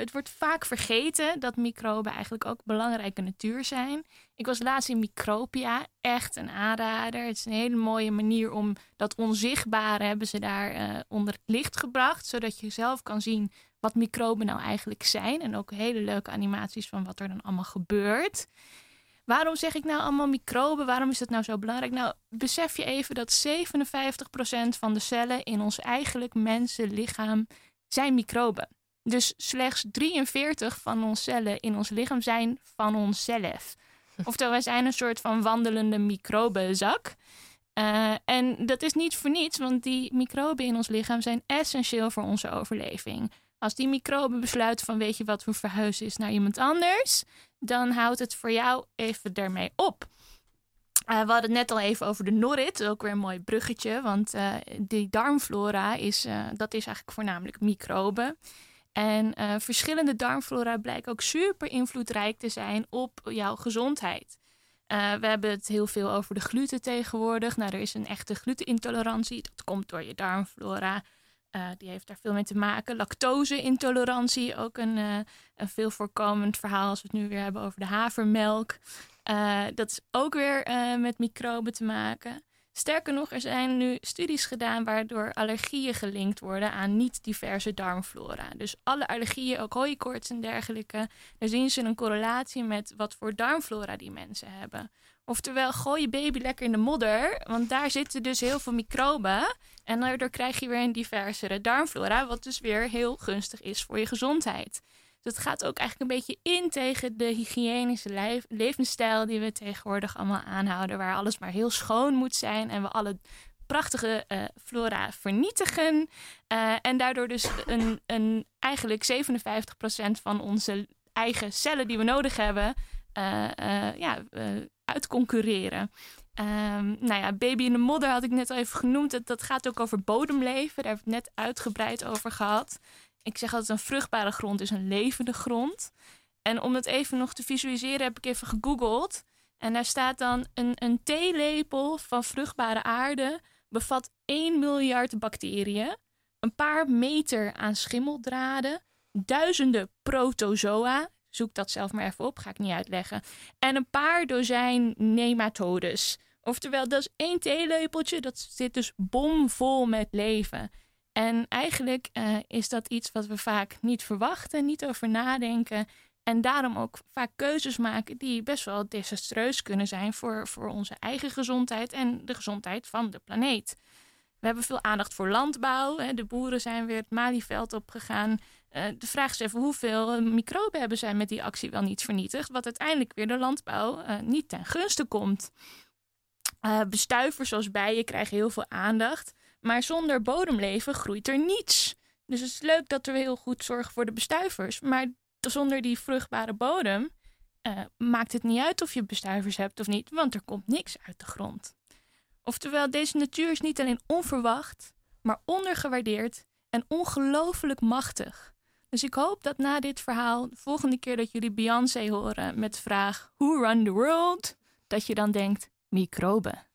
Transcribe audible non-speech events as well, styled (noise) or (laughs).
het wordt vaak vergeten dat microben eigenlijk ook belangrijke natuur zijn. Ik was laatst in Micropia, echt een aanrader. Het is een hele mooie manier om dat onzichtbare hebben ze daar eh, onder het licht gebracht, zodat je zelf kan zien wat microben nou eigenlijk zijn en ook hele leuke animaties van wat er dan allemaal gebeurt. Waarom zeg ik nou allemaal microben? Waarom is dat nou zo belangrijk? Nou, besef je even dat 57% van de cellen in ons eigenlijk mensenlichaam zijn microben. Dus slechts 43 van onze cellen in ons lichaam zijn van onszelf. (laughs) Oftewel, wij zijn een soort van wandelende microbenzak. Uh, en dat is niet voor niets, want die microben in ons lichaam zijn essentieel voor onze overleving. Als die microben besluiten van weet je wat, we verhuizen is naar iemand anders, dan houdt het voor jou even daarmee op. Uh, we hadden het net al even over de Norrit, ook weer een mooi bruggetje, want uh, die darmflora is, dat is eigenlijk voornamelijk microben. En verschillende darmflora blijken ook super invloedrijk te zijn op jouw gezondheid. we hebben het heel veel over de gluten tegenwoordig. Nou, er is een echte glutenintolerantie. Dat komt door je darmflora. Uh, die heeft daar veel mee te maken. Lactose-intolerantie, ook een, een veel voorkomend verhaal als we het nu weer hebben over de havermelk. Dat is ook weer met microben te maken. Sterker nog, er zijn nu studies gedaan waardoor allergieën gelinkt worden aan niet-diverse darmflora. Dus alle allergieën, ook hooikoorts en dergelijke, daar zien ze een correlatie met wat voor darmflora die mensen hebben. Oftewel, gooi je baby lekker in de modder, want daar zitten dus heel veel microben. En daardoor krijg je weer een diversere darmflora, wat dus weer heel gunstig is voor je gezondheid. Het gaat ook eigenlijk een beetje in tegen de hygiënische levensstijl die we tegenwoordig allemaal aanhouden, waar alles maar heel schoon moet zijn en we alle prachtige uh, flora vernietigen. Uh, en daardoor dus een, een, eigenlijk 57% van onze eigen cellen die we nodig hebben, uh, ja, uitconcurreren. Um, nou ja, Baby in de Modder had ik net al even genoemd. Dat, dat gaat ook over bodemleven. Daar heb ik net uitgebreid over gehad. Ik zeg altijd een vruchtbare grond is een levende grond. En om het even nog te visualiseren heb ik even gegoogeld. En daar staat dan een, een theelepel van vruchtbare aarde bevat 1 miljard bacteriën, een paar meter aan schimmeldraden, duizenden protozoa, Zoek dat zelf maar even op, ga ik niet uitleggen. En een paar dozijn nematodes. Oftewel, dat is één theelepeltje, dat zit dus bomvol met leven. En eigenlijk uh, is dat iets wat we vaak niet verwachten, niet over nadenken. En daarom ook vaak keuzes maken die best wel desastreus kunnen zijn voor, voor onze eigen gezondheid en de gezondheid van de planeet. We hebben veel aandacht voor landbouw. Hè. De boeren zijn weer het Malieveld opgegaan. Uh, de vraag is even hoeveel microben hebben zij met die actie wel niet vernietigd, wat uiteindelijk weer de landbouw uh, niet ten gunste komt. Bestuivers zoals bijen krijgen heel veel aandacht, maar zonder bodemleven groeit er niets. Dus het is leuk dat we heel goed zorgen voor de bestuivers, maar zonder die vruchtbare bodem maakt het niet uit of je bestuivers hebt of niet, want er komt niks uit de grond. Oftewel, deze natuur is niet alleen onverwacht, maar ondergewaardeerd en ongelooflijk machtig. Dus ik hoop dat na dit verhaal, de volgende keer dat jullie Beyoncé horen met de vraag Who run the world? Dat je dan denkt, microben.